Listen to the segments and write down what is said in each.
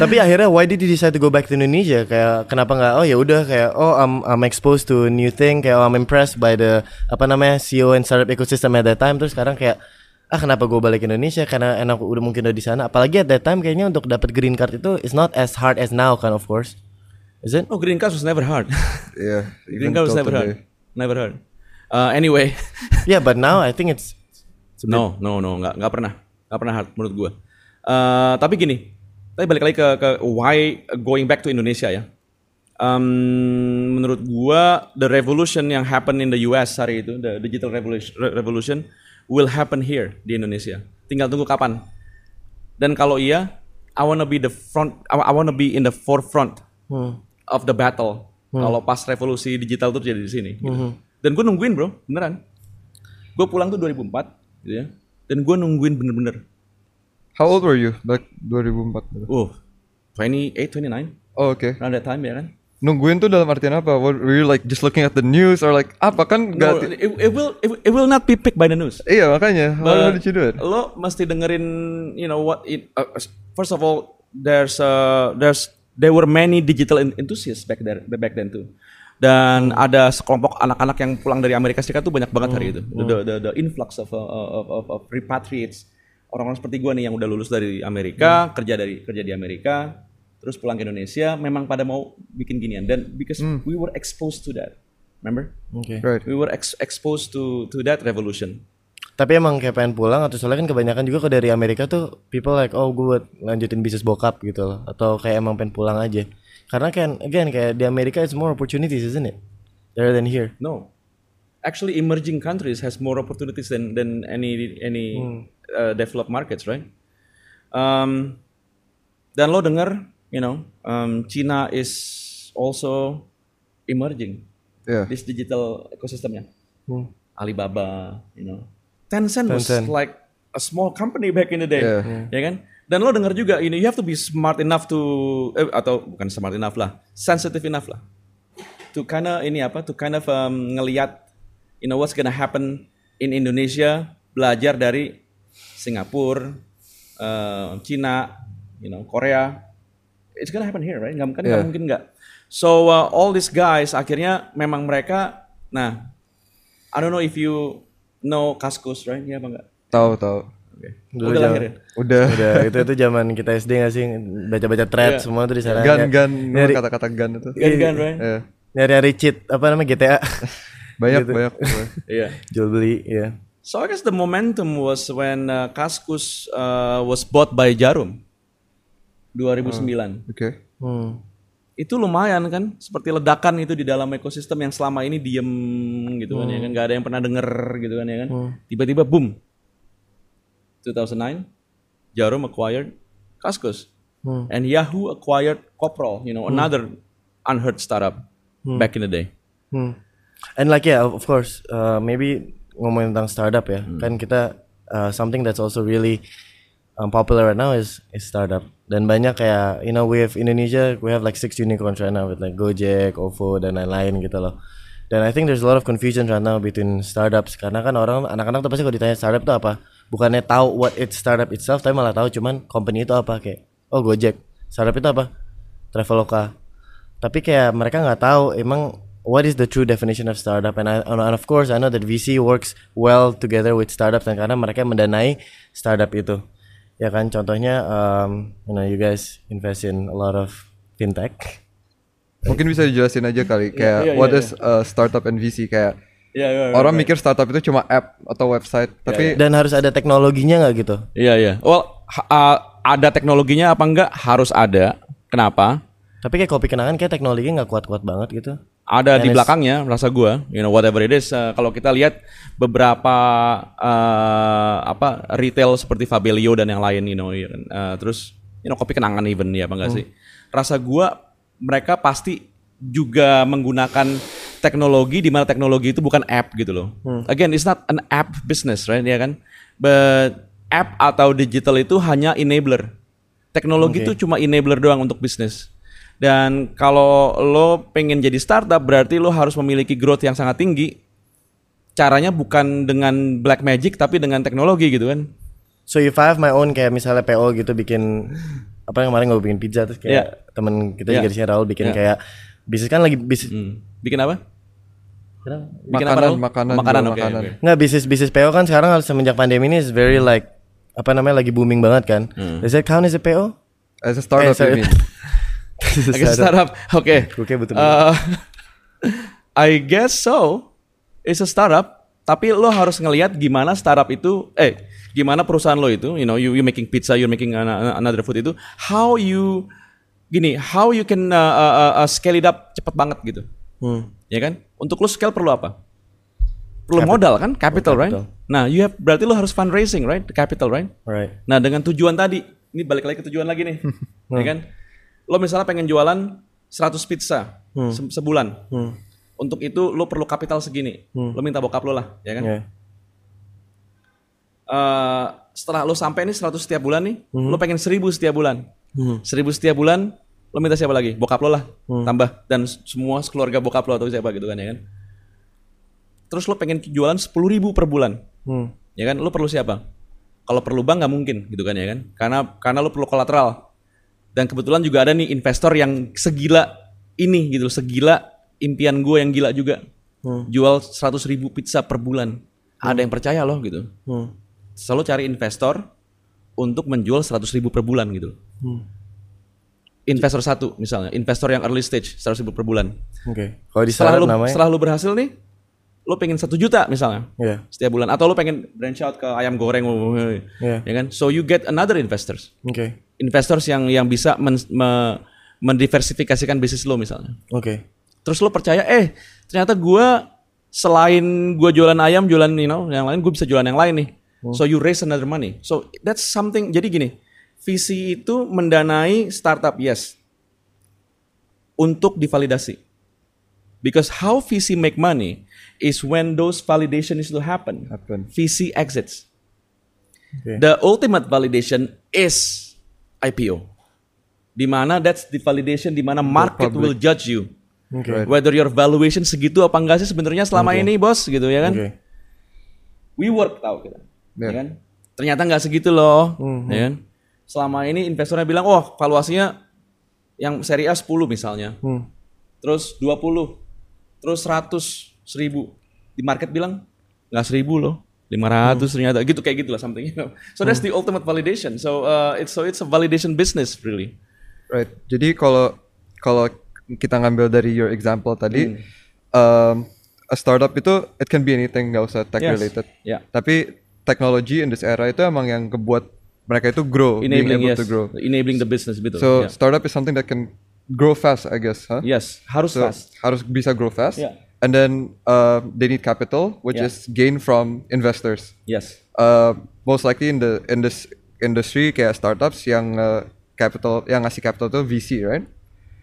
Tapi akhirnya why did you decide to go back to Indonesia? Kayak kenapa nggak? Oh ya udah kayak oh I'm I'm exposed to new thing. Kayak oh, I'm impressed by the apa namanya CEO and startup ecosystem at that time. Terus sekarang kayak ah kenapa gue balik ke Indonesia karena enak udah mungkin udah di sana. Apalagi at that time kayaknya untuk dapat green card itu is not as hard as now kan of course. Is it? Oh, green card was never hard. Yeah. green card was never hard. Never hard. Uh, anyway, yeah, but now I think it's no, no, no, nggak nggak pernah, nggak pernah hard menurut gue. Uh, tapi gini, tapi balik lagi ke, ke why going back to Indonesia ya. Um, menurut gua the revolution yang happen in the US hari itu, the digital revolution, revolution will happen here di Indonesia. Tinggal tunggu kapan. Dan kalau iya, I wanna be the front, I wanna be in the forefront of the battle. Kalau pas revolusi digital itu terjadi di sini. gitu. Dan gue nungguin bro, beneran. Gue pulang tuh 2004, gitu ya. Dan gue nungguin bener-bener. How old were you? Like 2004. gitu. Uh, 28, 29, Oh, oke. around that time ya kan. Nungguin tuh dalam artian apa? What, were you like just looking at the news or like apa kan No, it, it will it, will- it will not be picked by the news. Iya makanya. How But did you do it? Lo mesti dengerin, you know what? It, uh, first of all, there's uh, there's there were many digital en- enthusiasts back there back then too. Dan ada sekelompok anak-anak yang pulang dari Amerika Serikat tuh banyak banget hari itu. The, the, the influx of, uh, of, of, of repatriates orang-orang seperti gua nih yang udah lulus dari Amerika, kerja dari kerja di Amerika, terus pulang ke Indonesia, memang pada mau bikin ginian. Dan because we were exposed to that, remember? okay. Right. We were ex- exposed to to that revolution. Tapi emang kayak pengen pulang atau soalnya kan kebanyakan juga kalau dari Amerika tuh people like oh gue buat lanjutin bisnis bokap gitu loh atau kayak emang pengen pulang aja. Karena kan again kayak di Amerika it's more opportunities isn't it? Rather than here. No, actually, emerging countries has more opportunities than than any any uh, developed markets, right? Um, dan lo dengar, you know, um, China is also emerging Yeah. this digital ecosystemnya. Hmm. Alibaba, you know, Tencent, was Tencent. like a small company back in the day, Yeah. ya kan? Dan lo dengar juga, you know, you have to be smart enough to, eh, atau bukan smart enough lah, sensitive enough lah, to kind of ini apa, to kind of um, ngelihat, you know, what's gonna happen in Indonesia, belajar dari Singapura, uh, Cina, you know, Korea, it's gonna happen here, right? Nggak mungkin, nggak Yeah. mungkin nggak. So uh, all these guys akhirnya memang mereka, nah, I don't know if you know Kaskus, right? Iya apa enggak? Tahu tahu. Oke. Dulu Udah lahir ya? Udah. Udah itu itu zaman kita SD gak sih baca-baca thread Iya. semua tuh di sana. Nyari- gun nyari kata-kata gun itu. Gan-gan, right? Iya. nyari cheat apa namanya GTA Banyak Gitu. banyak. Iya. jual beli ya. So I guess the momentum was when uh, Kaskus uh, was bought by Jarum 2009. Oke. Hmm. Itu lumayan kan, seperti ledakan itu di dalam ekosistem yang selama ini diem gitu kan ya kan, nggak ada yang pernah denger gitu kan ya kan. Tiba-tiba boom. 2009 Jarum acquired Kaskus. Hmm. And Yahoo acquired Coprol, you know, another unheard startup back in the day. Hmm. And like yeah, of course, uh, maybe ngomongin tentang startup ya, Hmm. kan kita uh, something that's also really um, popular right now is is startup. Dan banyak kayak you know we have Indonesia, we have like six unicorns right now with like Gojek, OVO dan lain-lain gitu loh. Dan I think there's a lot of confusion right now between startups karena kan orang anak-anak tuh pasti kalau ditanya startup itu apa, bukannya tahu what it's startup itself, tapi malah tahu cuman company itu apa kayak oh Gojek, startup itu apa, Traveloka. Tapi kayak mereka nggak tahu emang what is the true definition of startup and, I, and of course I know that VC works well together with startups dan karena mereka mendanai startup itu. Ya kan contohnya um, you know you guys invest in a lot of fintech. Mungkin bisa dijelasin aja kali kayak iya, what iya, is uh, startup and VC kayak Iya, iya, orang mikir startup itu cuma app atau website, tapi Dan harus ada teknologinya nggak gitu? Iya, iya. Well, ha- uh, ada teknologinya apa enggak? Harus ada. Kenapa? Tapi kayak kopi kenangan kayak teknologinya nggak kuat-kuat banget gitu. Ada di belakangnya, rasa gua, you know, whatever it is. uh, kalau kita lihat beberapa uh, apa retail seperti Fabelio dan yang lain, you know. Uh, terus, you know, kopi kenangan even ya, apa enggak sih? Rasa gua mereka pasti juga menggunakan teknologi di mana teknologi itu bukan app gitu loh. Again, it's not an app business, right? Ya kan? But app atau digital itu hanya enabler. Teknologi itu cuma enabler doang untuk bisnis. Dan kalau lo pengen jadi startup berarti lo harus memiliki growth yang sangat tinggi. Caranya bukan dengan black magic tapi dengan teknologi gitu kan. So if I have my own kayak misalnya PO gitu bikin apa yang kemarin gue bikin pizza terus kayak Iya. temen kita Iya. juga di sini Raul bikin Iya. kayak bisnis kan lagi bisnis Hmm. Bikin apa? Bikin Makanan, Raul? makanan, makanan, oke, makanan. oke. nggak bisnis bisnis PO kan sekarang semenjak pandemi ini is very like apa namanya lagi booming banget kan. Hmm. Does that count as a PO? As a startup, Eh, you mean? Oke, startup. Oke. Gue kayak betul. Uh, I guess so. It's a startup. Tapi lo harus ngelihat gimana startup itu, eh, gimana perusahaan lo itu, you know, you you making pizza, you're making an- an- another food itu, how you, gini, how you can uh, uh, uh, scale it up cepet banget gitu, Hmm. ya kan? Untuk lo scale perlu apa? Perlu modal kan, capital, right? capital. Nah, you have berarti lo harus fundraising, right? The capital, right? Right. Nah dengan tujuan tadi, ini balik lagi ke tujuan lagi nih, ya kan? Lo misalnya pengen jualan 100 pizza se- sebulan. Hmm. Untuk itu lo perlu kapital segini. Lo minta bokap lo lah, ya kan? Yeah. Eh, setelah lo sampai nih 100 setiap bulan nih, lo pengen 1000 setiap bulan. 1000 setiap bulan, lo minta siapa lagi? Bokap lo lah, tambah dan semua keluarga bokap lo atau siapa gitu kan ya kan? Terus lo pengen jualan 10.000 per bulan. Hmm. ya kan lu perlu siapa kalau perlu bank nggak mungkin gitu kan ya kan karena karena lu perlu kolateral dan kebetulan juga ada nih investor yang segila ini gitu segila impian gue yang gila juga jual 100.000 ribu pizza per bulan ada yang percaya loh gitu Hmm. selalu cari investor untuk menjual 100.000 ribu per bulan gitu investor satu misalnya investor yang early stage 100.000 ribu per bulan Oke. Kalau di setelah lu namanya. setelah lu berhasil nih lu pengen satu juta misalnya Iya. setiap bulan atau lo pengen branch out ke ayam goreng Iya. ya kan so you get another investors Oke. Investors yang yang bisa men, me- mendiversifikasikan bisnis lo misalnya. Oke. terus lo percaya eh ternyata gua selain gua jualan ayam jualan you know yang lain gue bisa jualan yang lain nih. So you raise another money. So that's something jadi gini visi itu mendanai startup yes. Untuk divalidasi. Because how VC make money is when those validation is to happen. Happen. VC exits. Oke. the ultimate validation is IPO di mana that's the validation di mana market will judge you. Oke. whether your valuation segitu apa enggak sih sebenarnya selama ini bos? Gitu ya kan? Oke. we work tahu kita ya Yeah. kan? Ternyata nggak segitu loh ya kan? Selama ini investornya bilang oh valuasinya yang seri A 10 misalnya. Hmm. terus 20 terus 100 1000 di market bilang nggak 1000 loh 500 ternyata gitu kayak gitu lah something you know. so that's the ultimate validation so uh, it's so it's a validation business really Right. Jadi kalau kalau kita ngambil dari your example tadi, Hmm. um, a startup itu it can be anything, nggak usah tech Yes. related. Ya. Tapi technology in this era itu emang yang kebuat mereka itu grow, being enabling able yes to grow. enabling the business betul So Ya. startup is something that can grow fast, I guess, huh? yes harus So fast harus bisa grow fast. Yeah. And then uh, they need capital, which Yeah. is gain from investors. yes Uh, most likely in the in this industry kayak startups yang uh, capital yang ngasih capital tuh VC, right?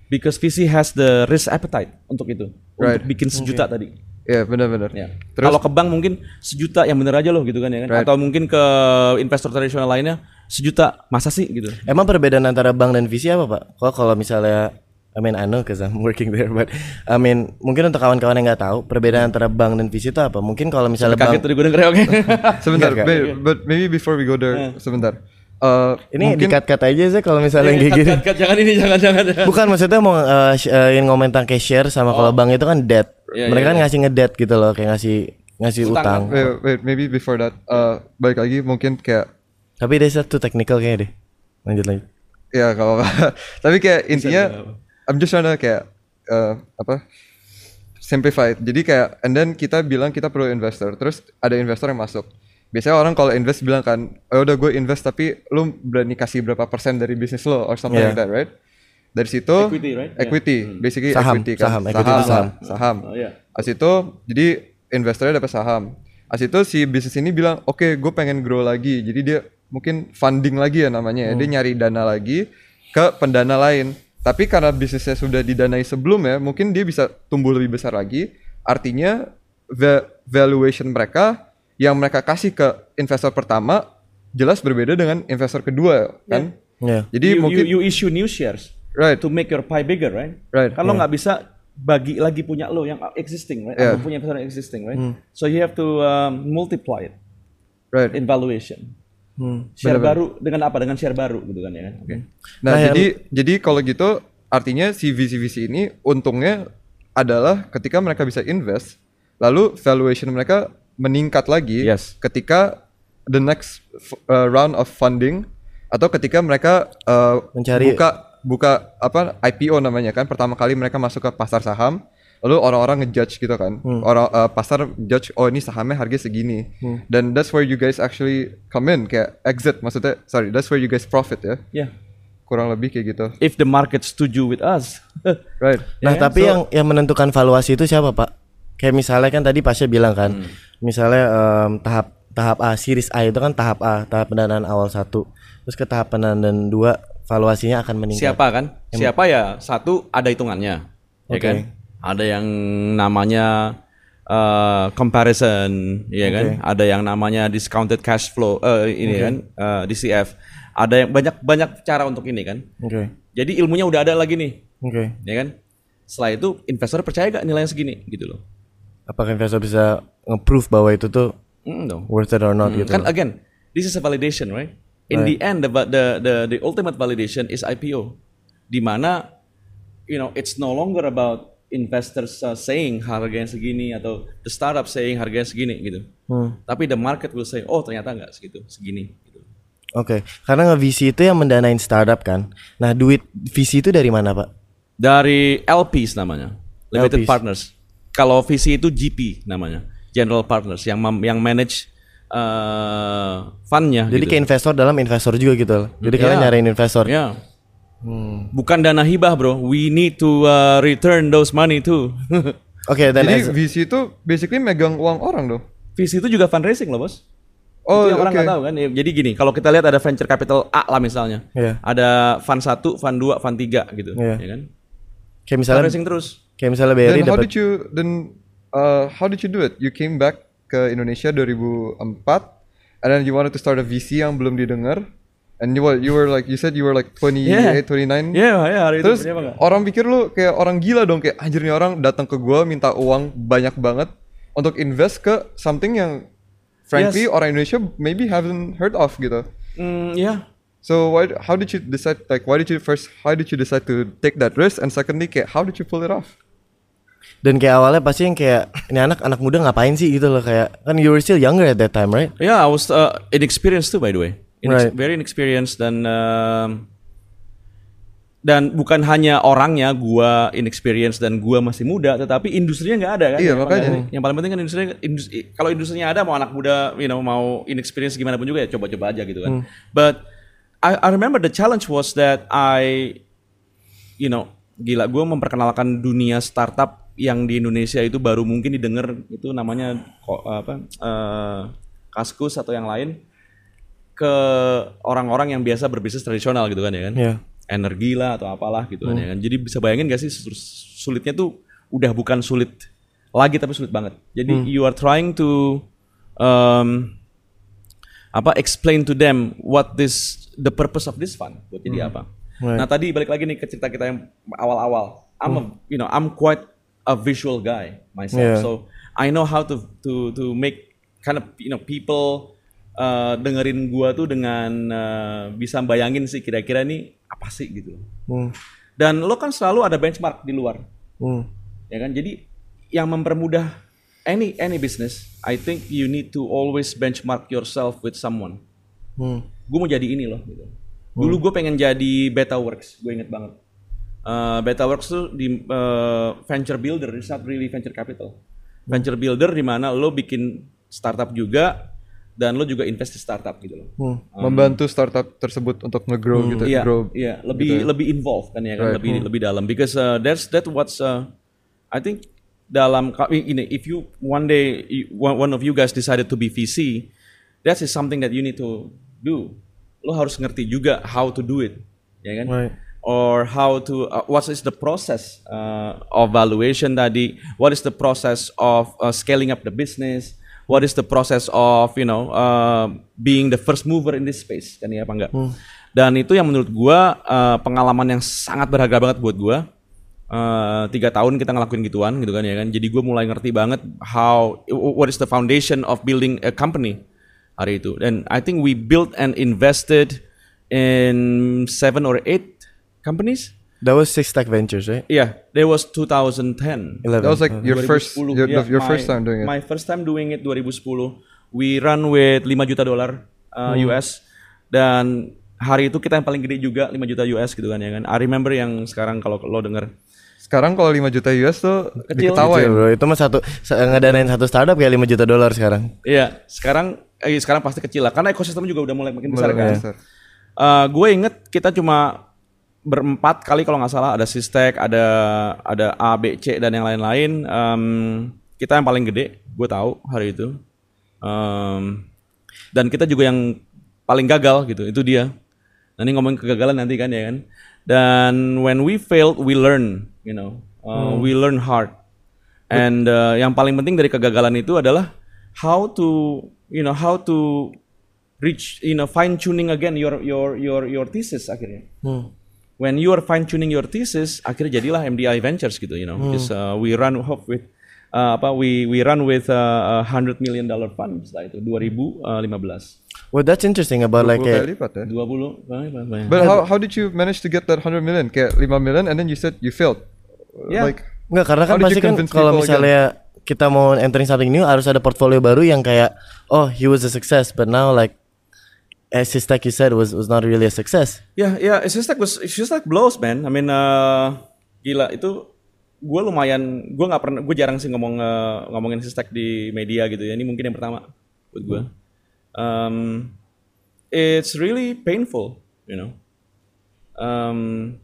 because VC has the risk appetite untuk itu Right. untuk bikin sejuta tadi Iya benar-benar. Ya. Terus Kalau ke bank mungkin sejuta yang bener aja loh gitu kan ya kan. Right. Atau mungkin ke investor tradisional lainnya sejuta masa sih gitu. Emang perbedaan antara bank dan VC apa pak? Kok kalau misalnya I mean I know cause I'm working there but I mean mungkin untuk kawan-kawan yang nggak tahu perbedaan antara bank dan VC itu apa? Mungkin kalau misalnya Kaget bank tadi gue denger ya, oke. sebentar, Enggak, ba- but maybe before we go there, sebentar. Uh, ini mungkin dikat-kat aja sih kalau misalnya yang kayak gini. cut, cut. Jangan ini jangan jangan. Bukan maksudnya mau uh, sh- uh, ingin ngomong tentang cash share sama kalau bank itu kan debt. Iya, Mereka iya, kan ngasih ngedebt gitu loh, kayak ngasih ngasih Utang, utang. wait, wait, maybe before that, uh, balik lagi mungkin kayak Tapi desa tuh technical kayaknya deh. Lanjut lanjut. ya kalau tapi kayak intinya I'm just trying to kayak uh, apa simplify jadi kayak and then kita bilang kita perlu investor terus ada investor yang masuk biasanya orang kalau invest bilang kan oh udah gue invest tapi lu berani kasih berapa persen dari bisnis lo or something Yeah. like that right dari situ Equity, right? Yeah. equity basically Saham, equity kan saham, equity itu saham. saham Oh, iya. As itu jadi investornya dapat saham. As itu si bisnis ini bilang, oke, gue pengen grow lagi. Jadi dia mungkin funding lagi ya namanya ya. Dia nyari dana lagi ke pendana lain. Tapi karena bisnisnya sudah didanai sebelumnya, mungkin dia bisa tumbuh lebih besar lagi. Artinya va- valuation mereka yang mereka kasih ke investor pertama jelas berbeda dengan investor kedua kan. Ya. Jadi you, mungkin you, you issue new shares right, to make your pie bigger, right? right. Kan lo nggak bisa bagi lagi punya lo yang existing, right? Yeah. Atau punya investor yang existing, right? So you have to um, multiply it right. in valuation. Share baru dengan apa? Dengan share baru gitu kan ya. Oke. Nah, Nah, jadi jadi kalau gitu artinya si VC-VC ini untungnya adalah ketika mereka bisa invest, lalu valuation mereka meningkat lagi Yes. ketika the next uh, round of funding atau ketika mereka uh, Mencari- buka buka apa IPO namanya kan pertama kali mereka masuk ke pasar saham lalu orang-orang ngejudge gitu kan orang uh, pasar judge oh ini sahamnya harga segini dan that's where you guys actually come in kayak exit maksudnya sorry that's where you guys profit ya Ya. kurang lebih kayak gitu If the market setuju with us. right Nah, Ya, tapi yang yang menentukan valuasi itu siapa, Pak? Kayak misalnya kan tadi Pasha bilang kan, misalnya em, tahap tahap A, series A itu kan tahap A, tahap pendanaan awal satu, terus ke tahap pendanaan dua, valuasinya akan meningkat. Siapa kan? Siapa ya? Satu ada hitungannya, ya Oke. kan? Ada yang namanya eh, comparison, ya kan? Ada yang namanya discounted cash flow, eh, ini kan, eh, DCF. Ada yang banyak banyak cara untuk ini kan. Oke, Jadi ilmunya udah ada lagi nih, oke. ya kan? Setelah itu investor percaya gak nilainya segini gitu loh. Apakah investor bisa nge-proof bahwa itu tuh Mm, dong. worth it or not gitu? Kan again, this is a validation, right? In the end, the, the the the ultimate validation is IPO, di mana you know it's no longer about investors uh, saying harganya segini atau the startup saying harganya segini gitu. Hmm. Tapi the market will say, oh ternyata nggak segitu, segini. Gitu. Oke, karena nge-VC itu yang mendanain startup kan. Nah, duit VC itu dari mana, Pak? Dari LPs namanya, limited LPs. partners. Kalau VC itu GP namanya, general partners yang yang manage uh, fundnya. Jadi gitu. kayak investor dalam investor juga gitu. Jadi kalian Iya. nyariin investor. Ya. Bukan dana hibah, bro. We need to uh, return those money too. Oke, dan jadi as- VC itu basically megang uang orang dong VC itu juga fundraising loh, bos. oh itu yang orang nggak tahu kan. Ya, Jadi gini, kalau kita lihat ada venture capital A lah misalnya. Iya. Ada fund 1, fund 2, fund 3 gitu, Iya. ya kan? kayak misalnya Fundraising terus. kayak misalnya BRI then how dapat did you then uh, how did you do it you came back ke Indonesia 2004 and then you wanted to start a VC yang belum didengar and you were you were like you said you were like 28 Yeah. 29 Iya, ya hari Terus itu nggak? orang pikir lu kayak orang gila dong kayak anjir nih orang datang ke gua minta uang banyak banget untuk invest ke something yang frankly orang Indonesia maybe haven't heard of gitu. Hmm, ya. So why how did you decide like why did you first how did you decide to take that risk and secondly kayak how did you pull it off? dan kayak awalnya pasti yang kayak ini anak anak muda ngapain sih gitu loh kayak kan you were still younger at that time, right? Yeah, I was uh, inexperienced too by the way. Inex- Right. Very inexperienced dan um, dan bukan hanya orangnya gua inexperienced dan gua masih muda, tetapi industrinya nggak ada kan? Iya, Yang makanya. paling- Yang paling penting kan industri, industri kalau industrinya ada mau anak muda, you know, mau inexperienced gimana pun juga ya coba-coba aja gitu kan. But I, I remember the challenge was that I, you know, gila gua memperkenalkan dunia startup yang di Indonesia itu baru mungkin didengar itu namanya apa eh, Kaskus atau yang lain ke orang-orang yang biasa berbisnis tradisional gitu kan ya kan? Iya. energi lah atau apalah gitu kan ya kan? Jadi bisa bayangin gak sih sulitnya tuh udah bukan sulit lagi tapi sulit banget. Jadi you are trying to um, apa explain to them what this the purpose of this fund buat jadi apa. Right. nah tadi balik lagi nih ke cerita kita yang awal-awal. I'm a, you know I'm quite a visual guy myself. Yeah. so I know how to to to make kind of you know people uh, dengerin gua tuh dengan uh, bisa bayangin sih kira-kira ini apa sih gitu Hmm. dan lo kan selalu ada benchmark di luar Hmm. ya kan jadi yang mempermudah any any business I think you need to always benchmark yourself with someone Hmm. gue mau jadi ini loh gitu. Dulu gue pengen jadi BetaWorks, gue inget banget. Uh, BetaWorks tuh di uh, venture builder, it's not really venture capital. Venture builder di mana lo bikin startup juga dan lo juga invest di startup gitu loh. Hmm. Membantu startup tersebut untuk nge-grow gitu, Iya, grow. iya, lebih lebih involved kan ya kan, lebih lebih dalam. Because uh, that's that what's uh, I think dalam ini if you one day you- one of you guys decided to be VC, that is something that you need to do. Lo harus ngerti juga how to do it, ya kan? Right. Or how to uh, what is the process uh, of valuation tadi? What is the process of uh, scaling up the business? What is the process of you know uh, being the first mover in this space? Kan ya apa enggak? Dan itu yang menurut gua uh, pengalaman yang sangat berharga banget buat gua. Uh, tiga tahun kita ngelakuin gituan gitu kan ya kan. Jadi gue mulai ngerti banget how what is the foundation of building a company hari itu. Dan I think we built and invested in seven or eight companies. That was Six Stack Ventures, right? Yeah, that was 2010. Eleven. That was like your first 2010. your, Yeah, your my- first time doing it. My first time doing it 2010. We run with 5 juta dolar uh, US dan hari itu kita yang paling gede juga 5 juta US gitu kan ya kan. I remember yang sekarang kalau lo denger Sekarang kalau 5 juta US tuh Kecil. diketawain. Kecil, bro. Itu mah satu sa- ngedanain satu startup kayak 5 juta dolar sekarang. Iya, sekarang eh, sekarang pasti kecil lah karena ekosistem juga udah mulai makin besar Mulai kan. besar. Eh, gue inget kita cuma berempat kali kalau nggak salah ada Sistek, ada ada A, B, C dan yang lain-lain. Em, kita yang paling gede, gue tahu hari itu. Em, dan kita juga yang paling gagal gitu, itu dia. Nanti ngomongin kegagalan nanti kan ya kan. Dan when we failed, we learn, you know, Uh, we learn hard. And uh, yang paling penting dari kegagalan itu adalah how to, you know, how to reach, you know, fine tuning again your your your your thesis akhirnya. When you are fine tuning your thesis, akhirnya jadilah MDI Ventures gitu, you know, because uh, we run hope with uh, apa we we run with uh, a hundred million dollar fund setelah itu 2015. Well, that's interesting about like 20 kali kayak lipat ya. 20 banyak, banyak. But how how did you manage to get that 100 million? Kayak 5 million and then you said you failed. Yeah. Like Enggak, karena How kan did pasti you kan convince kalau people misalnya kita mau entering something new harus ada portfolio baru yang kayak oh he was a success but now like as his tech you said was was not really a success. Ya, it's just like was, it's just like blows, man. I mean, uh, gila itu gue lumayan, gue nggak pernah, gue jarang sih ngomong uh, ngomongin sistek di media gitu ya. Ini mungkin yang pertama buat gue. Um, it's really painful, you know. Um,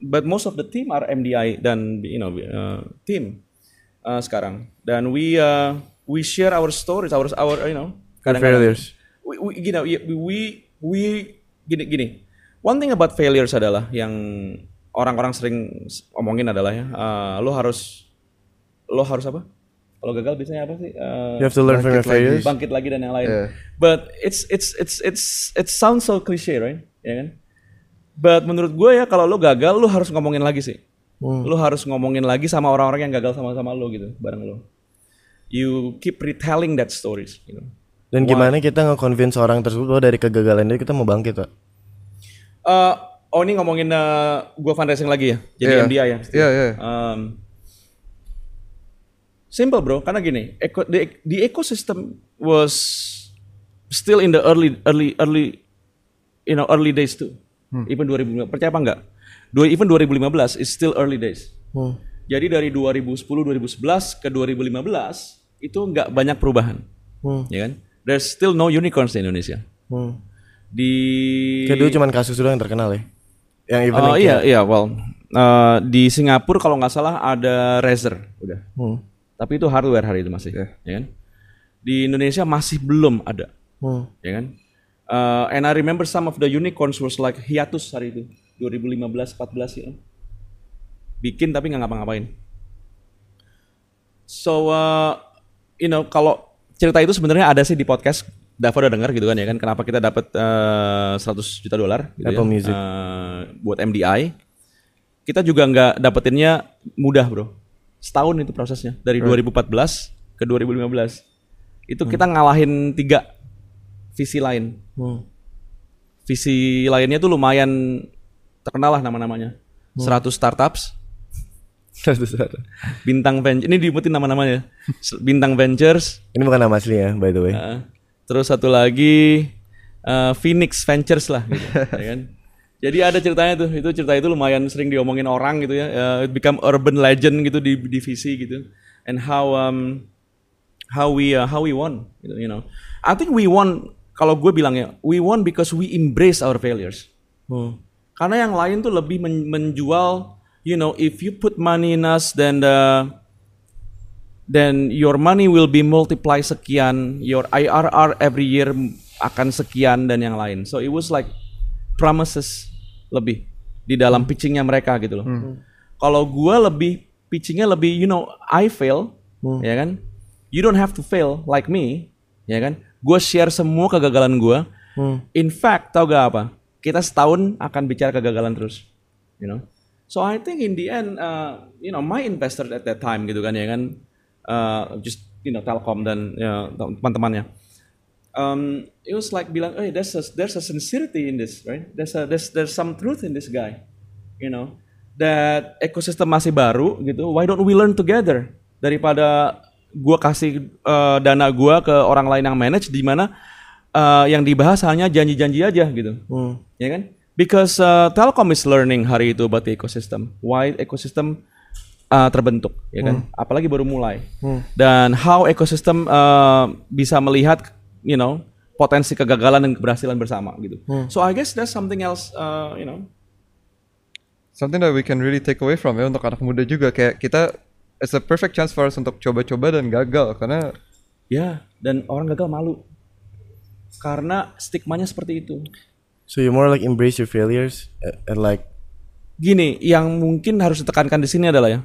but most of the team are MDI dan you know uh, team uh, sekarang. Dan we uh, we share our stories, our our you know failures. We, we, you know, we, we, we gini gini. One thing about failures adalah yang orang-orang sering omongin adalah ya, uh, lo harus lo harus apa? Kalau gagal biasanya apa sih? Uh, You have to learn from your failures. bangkit lagi dan yang lain. Yeah. But it's it's it's it's it sounds so cliche, right? Ya kan? But menurut gue ya kalau lo gagal, lo harus ngomongin lagi sih. Lo harus ngomongin lagi sama orang-orang yang gagal sama-sama lo gitu, bareng lo. You keep retelling that stories, you know. Dan gimana kita nge-convince orang tersebut bahwa dari kegagalan dia kita mau bangkit, Pak? Eh, oh ini ngomongin uh, gue fundraising lagi ya, jadi Yeah. MDI ya. Yeah, yeah. Um, simple bro, karena gini, eco, the, the ecosystem was still in the early early early you know early days too. Even 2015, percaya apa enggak? Dua, even 2015 is still early days. Jadi dari 2010 2011 ke 2015 itu nggak banyak perubahan, ya kan? There's still no unicorns di Indonesia. Hmm. Di Kayak dulu cuman kasus doang yang terkenal ya. Yang even Oh yang iya iya well uh, di Singapura kalau nggak salah ada Razer udah. Hmm. Tapi itu hardware hari itu masih, Iya. ya kan? Di Indonesia masih belum ada, Hmm. ya kan? Uh, and I remember some of the unicorns was like hiatus hari itu 2015 14 ya. Bikin tapi nggak ngapa-ngapain. So uh, you know kalau cerita itu sebenarnya ada sih di podcast Dava udah dengar gitu kan ya kan kenapa kita dapat uh, 100 juta dolar gitu Apple ya, Music. uh, buat MDI. Kita juga nggak dapetinnya mudah bro. Setahun itu prosesnya dari 2014 ke 2015. Itu kita ngalahin tiga visi lain. Hmm. Visi lainnya tuh lumayan terkenal lah nama-namanya. 100 startups, Bintang Ventures. Ini diumutin nama-namanya. Bintang Ventures, Ini bukan nama asli ya, by the way. Uh, terus satu lagi uh, Phoenix Ventures lah gitu, ya kan. Jadi ada ceritanya tuh, itu cerita itu lumayan sering diomongin orang gitu ya. Uh, it become urban legend gitu di divisi gitu. And how um, how we uh, how we won gitu, you know. I think we won kalau gue bilang ya, we won because we embrace our failures. Hmm. Karena yang lain tuh lebih men- menjual, you know, if you put money in us, then the then your money will be multiply sekian, your IRR every year akan sekian dan yang lain. So it was like promises lebih di dalam pitchingnya mereka gitu loh. Kalau gua lebih pitchingnya lebih, you know, I fail, ya kan? You don't have to fail like me, ya kan? Gua share semua kegagalan gua. In fact, tau gak apa? Kita setahun akan bicara kegagalan terus, you know. So I think in the end, uh, you know, my investor at that time gitu kan ya kan, uh, just you know Telkom dan ya, teman-temannya, um, it was like bilang, hey, there's a, there's a sincerity in this, right? There's a there's there's some truth in this guy, you know. That ekosistem masih baru gitu. Why don't we learn together daripada gua kasih uh, dana gua ke orang lain yang manage di mana uh, yang dibahas hanya janji-janji aja gitu, ya kan? Because uh, Telkom is learning hari itu about the ecosystem. Why ecosystem uh, terbentuk, ya kan? Apalagi baru mulai. Dan how ekosistem uh, bisa melihat, you know, potensi kegagalan dan keberhasilan bersama gitu. So I guess that's something else, uh, you know. something that we can really take away from ya untuk anak muda juga kayak kita it's a perfect chance for us untuk coba-coba dan gagal karena Ya, dan orang gagal malu karena stigmanya seperti itu. So you more like embrace your failures and, like Gini, yang mungkin harus ditekankan di sini adalah ya,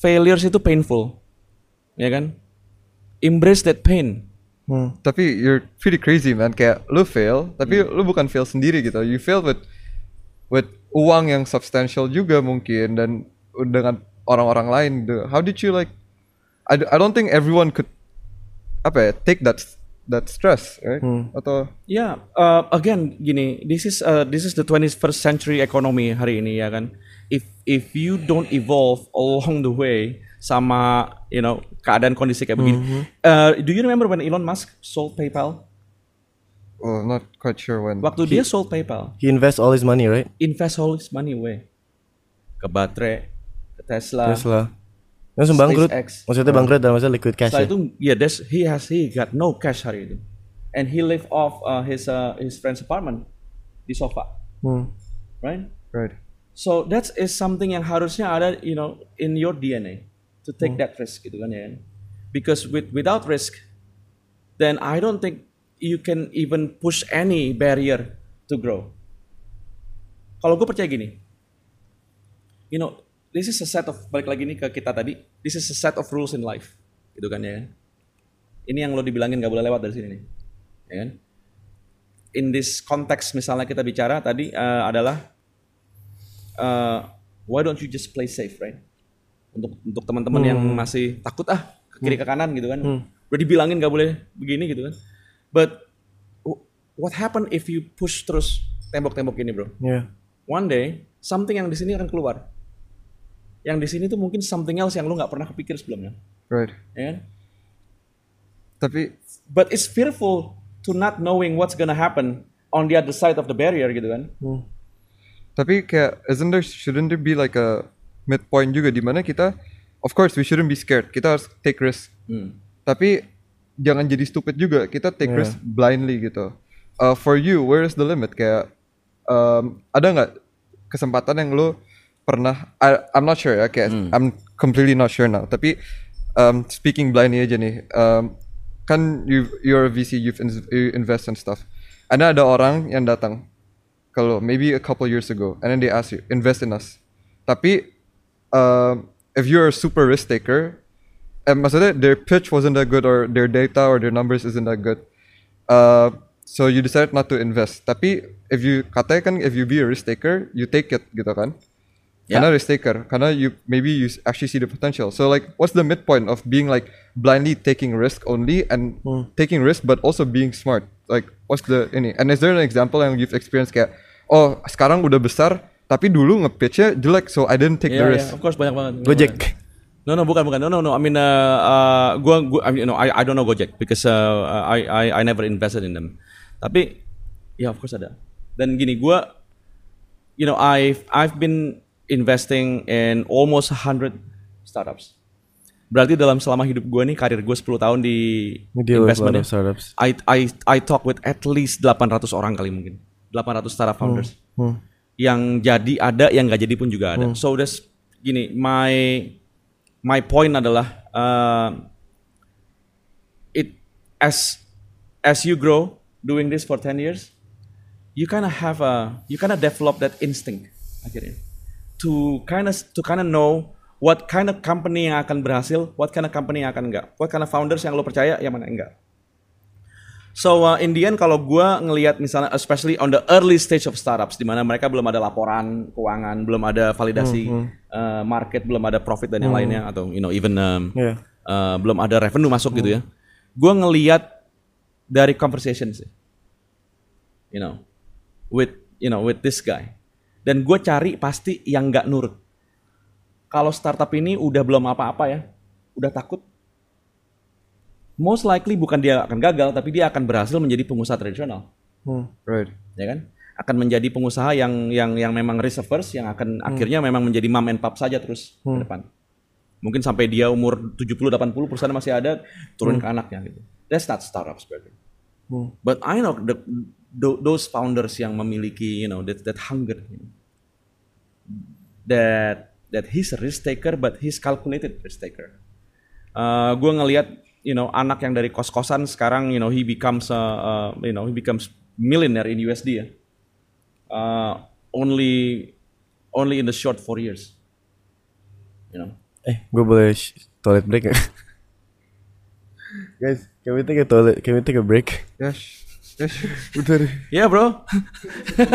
failures itu painful, ya kan? Embrace that pain. hmm, tapi you're pretty crazy man kayak lu fail tapi lu bukan fail sendiri gitu you fail with with uang yang substantial juga mungkin dan dengan orang-orang lain The- how did you like I, I don't think everyone could apa ya take that that stress right atau Ya, uh, again gini, this is uh, this is the 21st century economy hari ini ya kan. If if you don't evolve along the way sama you know keadaan kondisi kayak begini. Uh, do you remember when Elon Musk sold PayPal? oh not quite sure when Waktu dia sold PayPal, he invests all his money, right? invest all his money away ke baterai, ke Tesla. Tesla. Langsung bangkrut. SpaceX. Maksudnya bangkrut dalam masa liquid cash Setelah ya. itu, yeah, that's, he has he got no cash hari itu, and he live off uh, his uh, his friend's apartment di sofa, Hmm. right? right So that is something yang harusnya ada, you know, in your DNA to take that risk gitu kan ya. kan? Because with without risk, then I don't think you can even push any barrier to grow. Kalau gue percaya gini, you know, this is a set of balik lagi nih ke kita tadi, this is a set of rules in life, gitu kan ya. Ini yang lo dibilangin gak boleh lewat dari sini nih, ya kan? In this context misalnya kita bicara tadi eh, adalah uh, why don't you just play safe, right? Untuk untuk teman-teman yang masih takut ah ke kiri ke kanan gitu kan, udah dibilangin gak boleh begini gitu kan. But what happen if you push terus tembok-tembok ini, bro? Yeah. One day something yang di sini akan keluar. Yang di sini tuh mungkin something else yang lu nggak pernah kepikir sebelumnya, right ya kan? tapi But it's fearful to not knowing what's gonna happen on the other side of the barrier gitu kan. Tapi kayak isn't there shouldn't there be like a midpoint juga di mana kita of course we shouldn't be scared. Kita harus take risk. Hmm. Tapi jangan jadi stupid juga. Kita take Yeah. risk blindly gitu. Uh, for you, where is the limit? Kayak um, ada nggak kesempatan yang lo pernah? I, I'm not sure ya. Kayak I'm completely not sure now. Tapi um, speaking blindly aja nih. Um, kan you you're a VC, you've in, you invest and stuff. Ada ada orang yang datang kalau maybe a couple years ago and then they ask you invest in us tapi um, if you're a super risk taker eh, maksudnya their pitch wasn't that good or their data or their numbers isn't that good uh, so you decided not to invest tapi if you katanya kan if you be a risk taker you take it gitu kan Yeah. karena risk taker karena you maybe you actually see the potential so like what's the midpoint of being like blindly taking risk only and taking risk but also being smart like what's the ini and is there an example yang you've experienced kayak oh sekarang udah besar tapi dulu nge-pitchnya jelek so I didn't take the Iya, risk iya, of course banyak banget. Gojek. No no bukan bukan no no no I mean uh, uh, gua gua I mean, you know I I don't know Gojek because uh, I I I never invested in them. Tapi ya of course ada. Dan gini gua you know I've I've been investing in almost 100 startups. Berarti dalam selama hidup gue nih karir gue 10 tahun di deal investment of startups. I I I talk with at least 800 orang kali mungkin. 800 startup founders. Hmm. Yang jadi ada, yang nggak jadi pun juga ada. So that's gini, my my point adalah uh, it as as you grow doing this for 10 years, you kind of have a you kind of develop that instinct akhirnya to kind of to kind of know what kind of company yang akan berhasil, what kind of company yang akan enggak, what kind of founders yang lo percaya, yang mana enggak. So uh, in the end kalau gua ngelihat misalnya especially on the early stage of startups di mana mereka belum ada laporan keuangan, belum ada validasi uh, market, belum ada profit dan yang lainnya atau you know even um, Yeah. uh, belum ada revenue masuk gitu ya. Gua ngelihat dari conversation sih. You know, with you know with this guy. Dan gue cari pasti yang nggak nurut. Kalau startup ini udah belum apa-apa ya, udah takut. Most likely bukan dia akan gagal, tapi dia akan berhasil menjadi pengusaha tradisional Hmm. Right. ya kan akan menjadi pengusaha yang yang yang memang risk averse yang akan akhirnya memang menjadi mom and pop saja terus ke depan mungkin sampai dia umur 70 80 perusahaan masih ada turun ke anaknya gitu that's not startups berarti Hmm. but I know the, tho- those founders yang memiliki you know that that hunger you know, that that he's a risk taker but he's calculated risk taker uh, gue ngelihat you know anak yang dari kos-kosan sekarang you know he becomes a, uh, you know he becomes millionaire in USD ya uh, only only in the short four years you know Eh, gue boleh toilet break nggak? Guys, can we take a toilet? Can we take a break? Yes. Yes. Bentar. yeah bro